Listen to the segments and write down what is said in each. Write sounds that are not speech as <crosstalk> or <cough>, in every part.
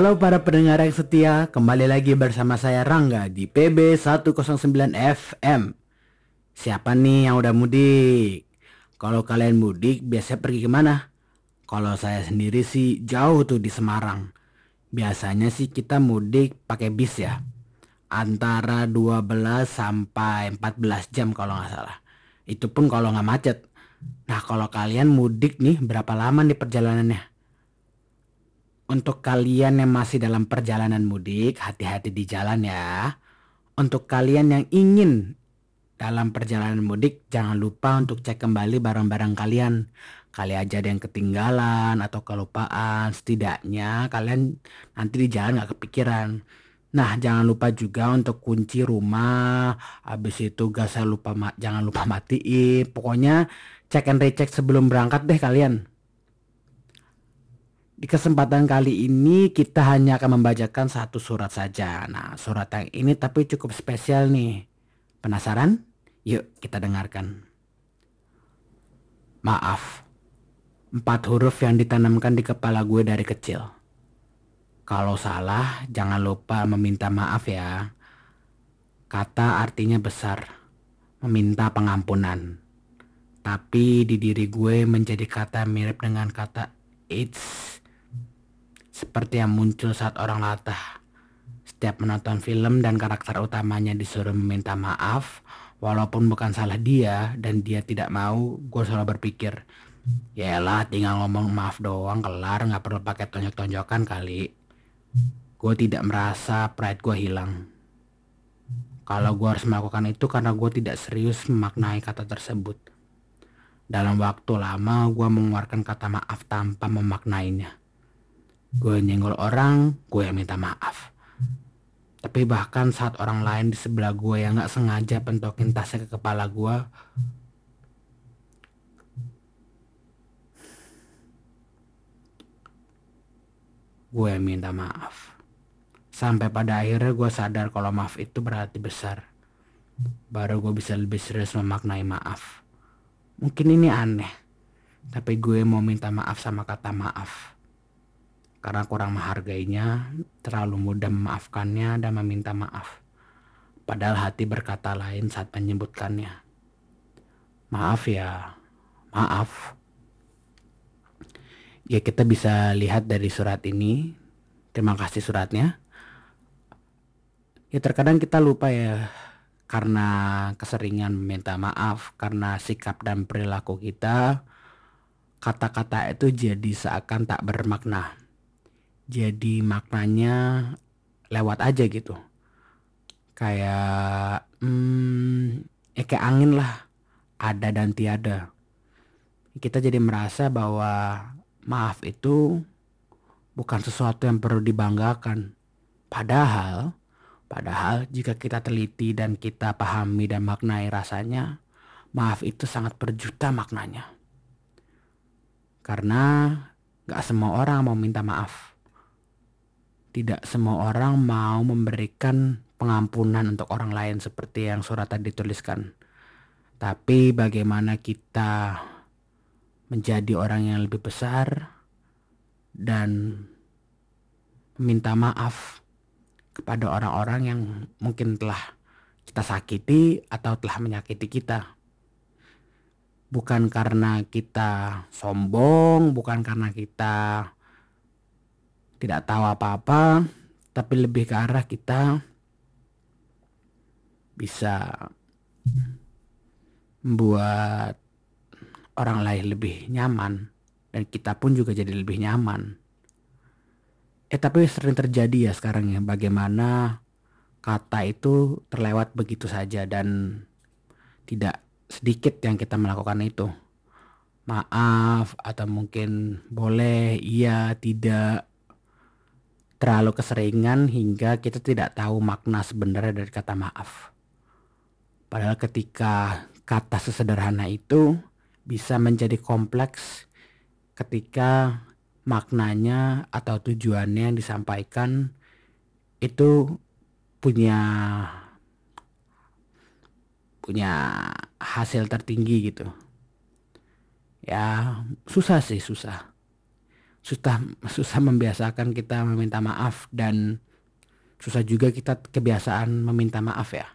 Halo para pendengar yang setia, kembali lagi bersama saya Rangga di PB 109 FM. Siapa nih yang udah mudik? Kalau kalian mudik biasanya pergi ke mana? Kalau saya sendiri sih jauh tuh di Semarang. Biasanya sih kita mudik pakai bis ya. Antara 12 sampai 14 jam kalau nggak salah. Itu pun kalau nggak macet. Nah kalau kalian mudik nih berapa lama nih perjalanannya? Untuk kalian yang masih dalam perjalanan mudik, hati-hati di jalan ya. Untuk kalian yang ingin dalam perjalanan mudik, jangan lupa untuk cek kembali barang-barang kalian. Kali aja ada yang ketinggalan atau kelupaan, setidaknya kalian nanti di jalan gak kepikiran. Nah, jangan lupa juga untuk kunci rumah. Habis itu gak saya lupa jangan lupa matiin. Pokoknya cek and recheck sebelum berangkat deh kalian. Di kesempatan kali ini kita hanya akan membacakan satu surat saja. Nah, surat yang ini tapi cukup spesial nih. Penasaran? Yuk kita dengarkan. Maaf. Empat huruf yang ditanamkan di kepala gue dari kecil. Kalau salah, jangan lupa meminta maaf ya. Kata artinya besar. Meminta pengampunan. Tapi di diri gue menjadi kata mirip dengan kata it's seperti yang muncul saat orang latah. Setiap menonton film dan karakter utamanya disuruh meminta maaf, walaupun bukan salah dia dan dia tidak mau, gue selalu berpikir, Yalah tinggal ngomong maaf doang kelar nggak perlu pakai tonjok-tonjokan kali. Gue tidak merasa pride gue hilang. Kalau gue harus melakukan itu karena gue tidak serius memaknai kata tersebut. Dalam waktu lama gue mengeluarkan kata maaf tanpa memaknainya gue nyenggol orang gue yang minta maaf. Tapi bahkan saat orang lain di sebelah gue yang gak sengaja pentokin tasnya ke kepala gue gue yang minta maaf. Sampai pada akhirnya gue sadar kalau maaf itu berarti besar. Baru gue bisa lebih serius memaknai maaf. Mungkin ini aneh tapi gue mau minta maaf sama kata maaf karena kurang menghargainya, terlalu mudah memaafkannya dan meminta maaf. Padahal hati berkata lain saat menyebutkannya. Maaf ya, maaf. Ya kita bisa lihat dari surat ini. Terima kasih suratnya. Ya terkadang kita lupa ya karena keseringan meminta maaf, karena sikap dan perilaku kita, kata-kata itu jadi seakan tak bermakna jadi maknanya lewat aja gitu. Kayak hmm, ya kayak angin lah. Ada dan tiada. Kita jadi merasa bahwa maaf itu bukan sesuatu yang perlu dibanggakan. Padahal padahal jika kita teliti dan kita pahami dan maknai rasanya maaf itu sangat berjuta maknanya. Karena gak semua orang mau minta maaf tidak semua orang mau memberikan pengampunan untuk orang lain seperti yang surat tadi dituliskan. Tapi bagaimana kita menjadi orang yang lebih besar dan meminta maaf kepada orang-orang yang mungkin telah kita sakiti atau telah menyakiti kita. Bukan karena kita sombong, bukan karena kita tidak tahu apa-apa, tapi lebih ke arah kita bisa membuat orang lain lebih nyaman dan kita pun juga jadi lebih nyaman. Eh tapi sering terjadi ya sekarang ya bagaimana kata itu terlewat begitu saja dan tidak sedikit yang kita melakukan itu. Maaf atau mungkin boleh, iya, tidak terlalu keseringan hingga kita tidak tahu makna sebenarnya dari kata maaf. Padahal ketika kata sesederhana itu bisa menjadi kompleks ketika maknanya atau tujuannya yang disampaikan itu punya punya hasil tertinggi gitu. Ya, susah sih, susah. Susah susah membiasakan kita meminta maaf dan susah juga kita kebiasaan meminta maaf ya.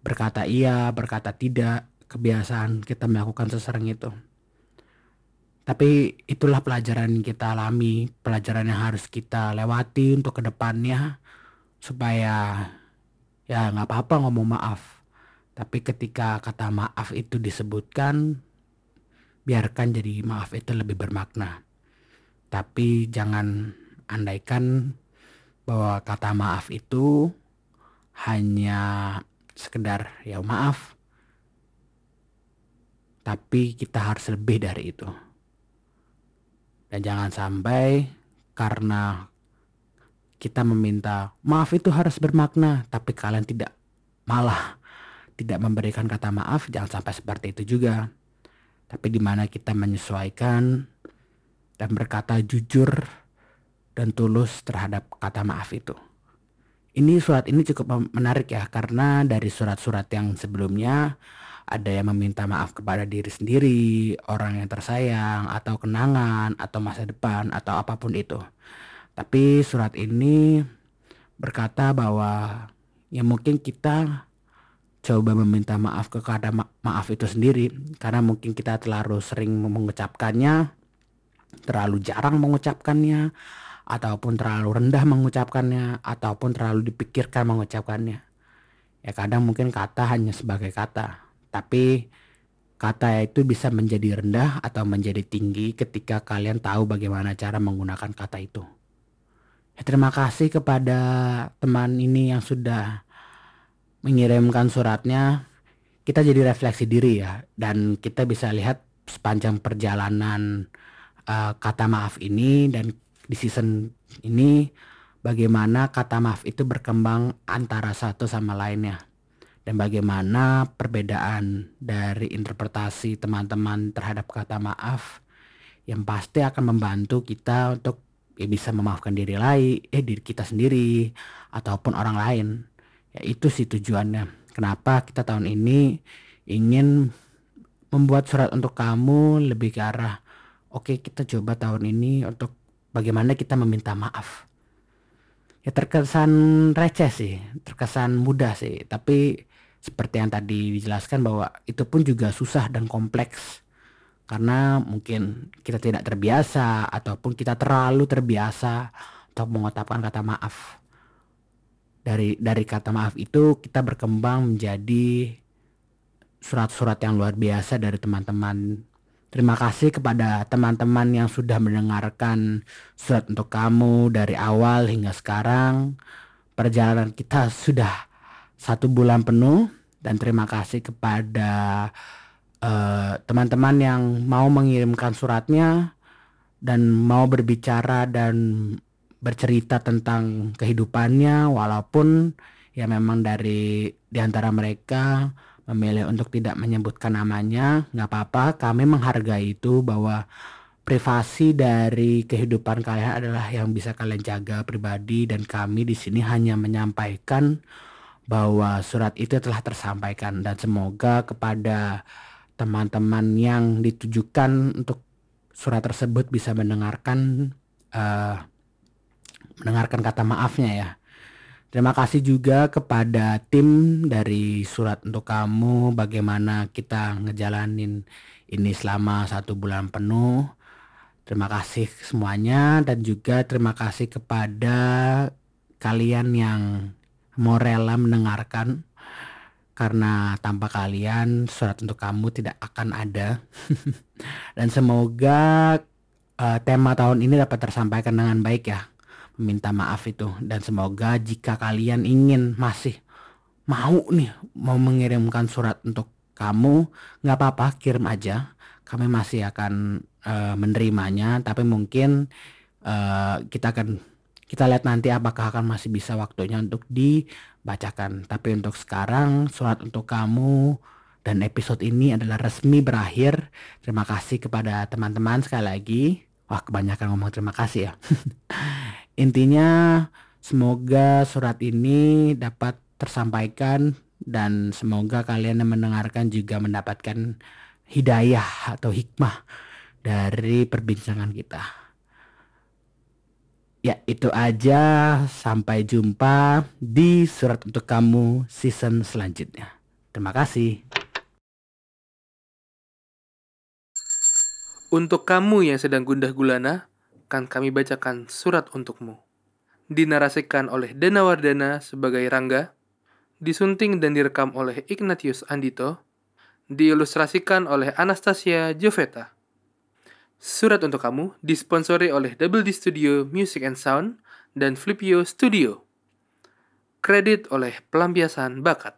Berkata iya, berkata tidak, kebiasaan kita melakukan sesering itu. Tapi itulah pelajaran yang kita alami, pelajaran yang harus kita lewati untuk ke depannya supaya ya nggak apa-apa ngomong maaf. Tapi ketika kata maaf itu disebutkan, biarkan jadi maaf itu lebih bermakna. Tapi jangan andaikan bahwa kata maaf itu hanya sekedar ya maaf. Tapi kita harus lebih dari itu. Dan jangan sampai karena kita meminta maaf itu harus bermakna, tapi kalian tidak malah tidak memberikan kata maaf, jangan sampai seperti itu juga. Tapi di mana kita menyesuaikan dan berkata jujur dan tulus terhadap kata maaf itu. Ini surat ini cukup menarik ya karena dari surat-surat yang sebelumnya ada yang meminta maaf kepada diri sendiri, orang yang tersayang, atau kenangan, atau masa depan, atau apa pun itu. Tapi surat ini berkata bahwa ya mungkin kita coba meminta maaf ke kata ma maaf itu sendiri karena mungkin kita terlalu sering mengucapkannya, terlalu jarang mengucapkannya, ataupun terlalu rendah mengucapkannya, ataupun terlalu dipikirkan mengucapkannya. Ya kadang mungkin kata hanya sebagai kata, tapi kata itu bisa menjadi rendah atau menjadi tinggi ketika kalian tahu bagaimana cara menggunakan kata itu. Ya, terima kasih kepada teman ini yang sudah mengirimkan suratnya. Kita jadi refleksi diri ya dan kita bisa lihat sepanjang perjalanan uh, kata maaf ini dan di season ini bagaimana kata maaf itu berkembang antara satu sama lainnya dan bagaimana perbedaan dari interpretasi teman-teman terhadap kata maaf yang pasti akan membantu kita untuk ya bisa memaafkan diri lain, eh diri kita sendiri ataupun orang lain. Ya itu sih tujuannya. Kenapa kita tahun ini ingin membuat surat untuk kamu lebih ke arah oke okay, kita coba tahun ini untuk bagaimana kita meminta maaf. Ya terkesan receh sih, terkesan mudah sih, tapi seperti yang tadi dijelaskan bahwa itu pun juga susah dan kompleks karena mungkin kita tidak terbiasa ataupun kita terlalu terbiasa untuk mengucapkan kata maaf. Dari dari kata maaf itu kita berkembang menjadi surat-surat yang luar biasa dari teman-teman. Terima kasih kepada teman-teman yang sudah mendengarkan surat untuk kamu dari awal hingga sekarang. Perjalanan kita sudah satu bulan penuh dan terima kasih kepada eh, teman-teman uh, yang mau mengirimkan suratnya dan mau berbicara dan bercerita tentang kehidupannya walaupun ya memang dari di antara mereka memilih untuk tidak menyebutkan namanya nggak apa-apa kami menghargai itu bahwa privasi dari kehidupan kalian adalah yang bisa kalian jaga pribadi dan kami di sini hanya menyampaikan bahwa surat itu telah tersampaikan dan semoga kepada teman-teman yang ditujukan untuk surat tersebut bisa mendengarkan uh, mendengarkan kata maafnya ya. Terima kasih juga kepada tim dari surat untuk kamu bagaimana kita ngejalanin ini selama satu bulan penuh. Terima kasih semuanya dan juga terima kasih kepada kalian yang mau rela mendengarkan karena tanpa kalian surat untuk kamu tidak akan ada <laughs> dan semoga uh, tema tahun ini dapat tersampaikan dengan baik ya meminta maaf itu dan semoga jika kalian ingin masih mau nih mau mengirimkan surat untuk kamu nggak apa-apa kirim aja kami masih akan uh, menerimanya tapi mungkin uh, kita akan kita lihat nanti apakah akan masih bisa waktunya untuk dibacakan. Tapi untuk sekarang surat untuk kamu dan episode ini adalah resmi berakhir. Terima kasih kepada teman-teman sekali lagi. Wah kebanyakan ngomong terima kasih ya. <laughs> Intinya semoga surat ini dapat tersampaikan dan semoga kalian yang mendengarkan juga mendapatkan hidayah atau hikmah dari perbincangan kita. Ya, itu aja. Sampai jumpa di surat untuk kamu season selanjutnya. Terima kasih. Untuk kamu yang sedang gundah gulana, akan kami bacakan surat untukmu. Dinarasikan oleh Dana Wardana sebagai Rangga, disunting dan direkam oleh Ignatius Andito, diilustrasikan oleh Anastasia Joveta. Surat untuk kamu disponsori oleh Double D Studio Music and Sound dan Flipio Studio. Kredit oleh Pelampiasan Bakat.